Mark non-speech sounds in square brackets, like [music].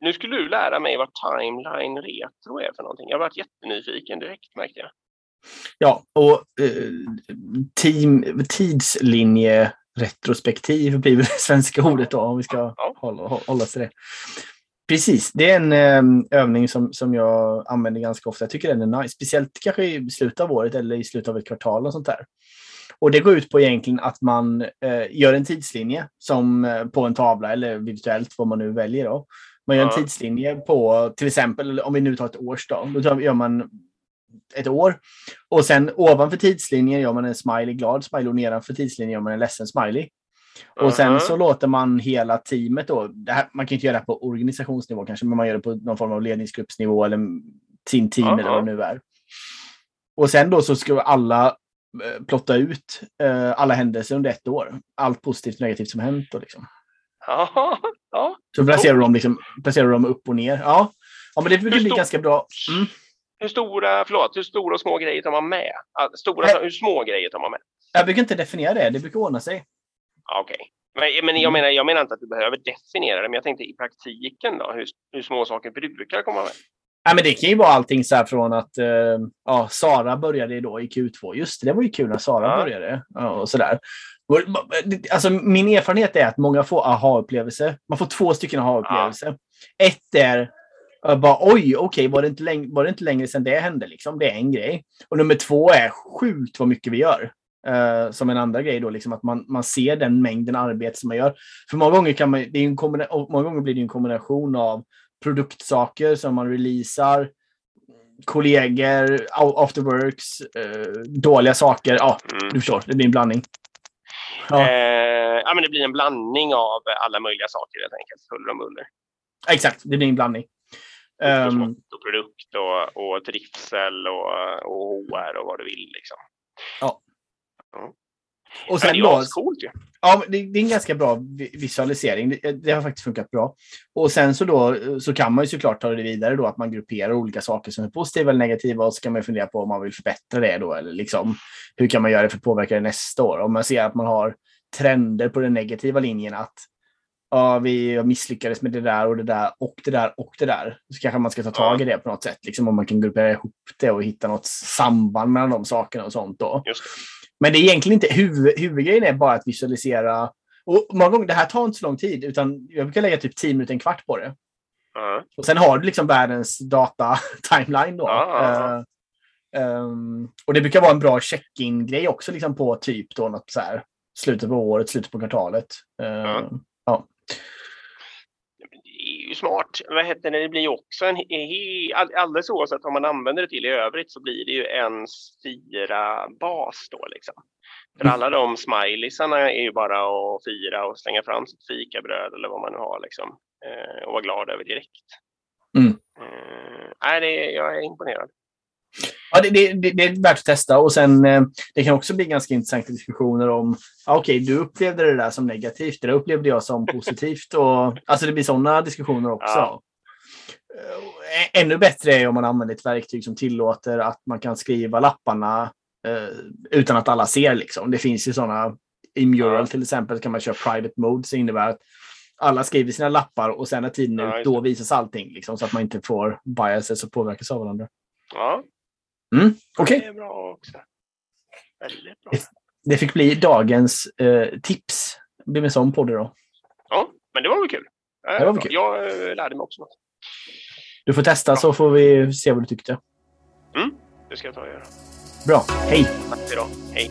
Nu skulle du lära mig vad timeline retro är för någonting. Jag har varit jättenyfiken direkt märkte jag. Ja, och eh, team, tidslinje retrospektiv blir väl det svenska ordet då, om vi ska Ja. hålla, hålla till det. Precis, det är en eh, övning som, som jag använder ganska ofta. Jag tycker den är nice, speciellt kanske i slutet av året eller i slutet av ett kvartal och sånt där. Och det går ut på egentligen att man eh, gör en tidslinje som eh, på en tavla eller virtuellt, vad man nu väljer. Då. Man gör en tidslinje på till exempel, om vi nu tar ett årsdag, då tar- gör man ett år. Och sen ovanför tidslinjen gör man en smiley glad smiley och nedanför tidslinjen gör man en ledsen smiley. Och sen så låter man hela teamet då, det här, man kan inte göra det på organisationsnivå kanske, men man gör det på någon form av ledningsgruppsnivå eller sin team eller Ja, vad det nu är. Och sen då så ska alla plotta ut eh, alla händelser under ett år. Allt positivt och negativt som hänt. Då, liksom. Ja, ja. Så placerar du dem, liksom, placerar dem upp och ner. Ja, ja men det brukar Hur bli ganska bra. Mm. Hur stora, förlåt, hur stora och små grejer tar man med? Stora, Nej. hur små grejer tar man med? Jag brukar inte definiera det, det brukar ordna sig. Okej. Men, men Mm. jag, menar, jag menar inte att du behöver definiera det, men jag tänkte i praktiken då, hur, hur små saker brukar komma med? Ja, men det kan ju vara allting så här från att eh, ja, Sara började då i Q2. Just det, det var ju kul när Sara Ja. började. Ja, och sådär. Och, Alltså, min erfarenhet är att många får aha-upplevelser. Man får två stycken aha-upplevelser. Ett är jag bara oj, okej, var, det inte läng- var det inte längre sedan det hände? Liksom? Det är en grej. Och nummer två är sjukt vad mycket vi gör. Eh, som en andra grej då, liksom att man, man ser den mängden arbete som man gör. För många gånger, kan man, det är en kombina- många gånger blir det en kombination av produktsaker som man releasar, kollegor, afterworks, eh, dåliga saker. Ja, Mm. du förstår, det blir en blandning. Ja, Eh, ja, men det blir en blandning av alla möjliga saker helt enkelt. Huller om buller. exakt, det blir en blandning. Smått och produkt och, och trivsel och, och HR och vad du vill. Liksom. Och sen det är ju coolt ju. Ja, det, är en ganska bra vi- visualisering. Det, det har faktiskt funkat bra. Och sen så då så kan man ju såklart ta det vidare då att man grupperar olika saker som är positiva eller negativa och så kan man fundera på om man vill förbättra det då eller liksom hur kan man göra det för att påverka det nästa år? Om man ser att man har trender på den negativa linjen att ja, vi misslyckades med det där och det där och det där och det där. Så kanske man ska ta tag i det på något sätt. Liksom om man kan gruppera ihop det och hitta något samband mellan de sakerna och sånt då. Just. Men det är egentligen inte huvud, huvudgrejen är bara att visualisera. Och många gånger, det här tar inte så lång tid, utan jag brukar lägga typ 10 minuter, en kvart på det. Ja. Och sen har du liksom världens data-timeline [laughs] då. Ja. Eh, ehm, och det brukar vara en bra check-in-grej också liksom på typ då något så här slutet på året, slutet på kvartalet. Eh, Ja. Ju smart. Vad heter det? det blir ju också en... Alldeles oavsett vad man använder det till i övrigt så blir det ju en fira bas då liksom. För Mm. alla de smileysarna är ju bara att fira och slänga fram sitt fikabröd eller vad man nu har liksom. Eh, och vara glad över direkt. Mm. Eh, nej, det, jag är imponerad. Ja, det, det, det, det är värt att testa. Och sen, eh, det kan också bli ganska intressanta diskussioner om, okej, du upplevde det där som negativt, det där upplevde jag som positivt. Och, alltså det blir sådana diskussioner också. Ja. Eh, Ännu bättre är om man använder ett verktyg som tillåter att man kan skriva lapparna eh, utan att alla ser. Liksom. Det finns ju sådana, i Mural Ja. till exempel kan man köra private mode, så innebär att alla skriver sina lappar och sen när tiden är Ja, ut, då visas allting. Liksom, så att man inte får biases och påverkas av varandra. Ja, Mm, Okej. det är bra också. Väldigt bra. Det fick bli dagens eh, tips. Det blir en sån podd då. Ja, men det var väl kul. Eh, Det var väl kul. Jag eh, lärde mig också något. Du får testa så får vi se vad du tyckte. Det ska jag ta och göra. Bra. Hej! Tack för idag. Hej.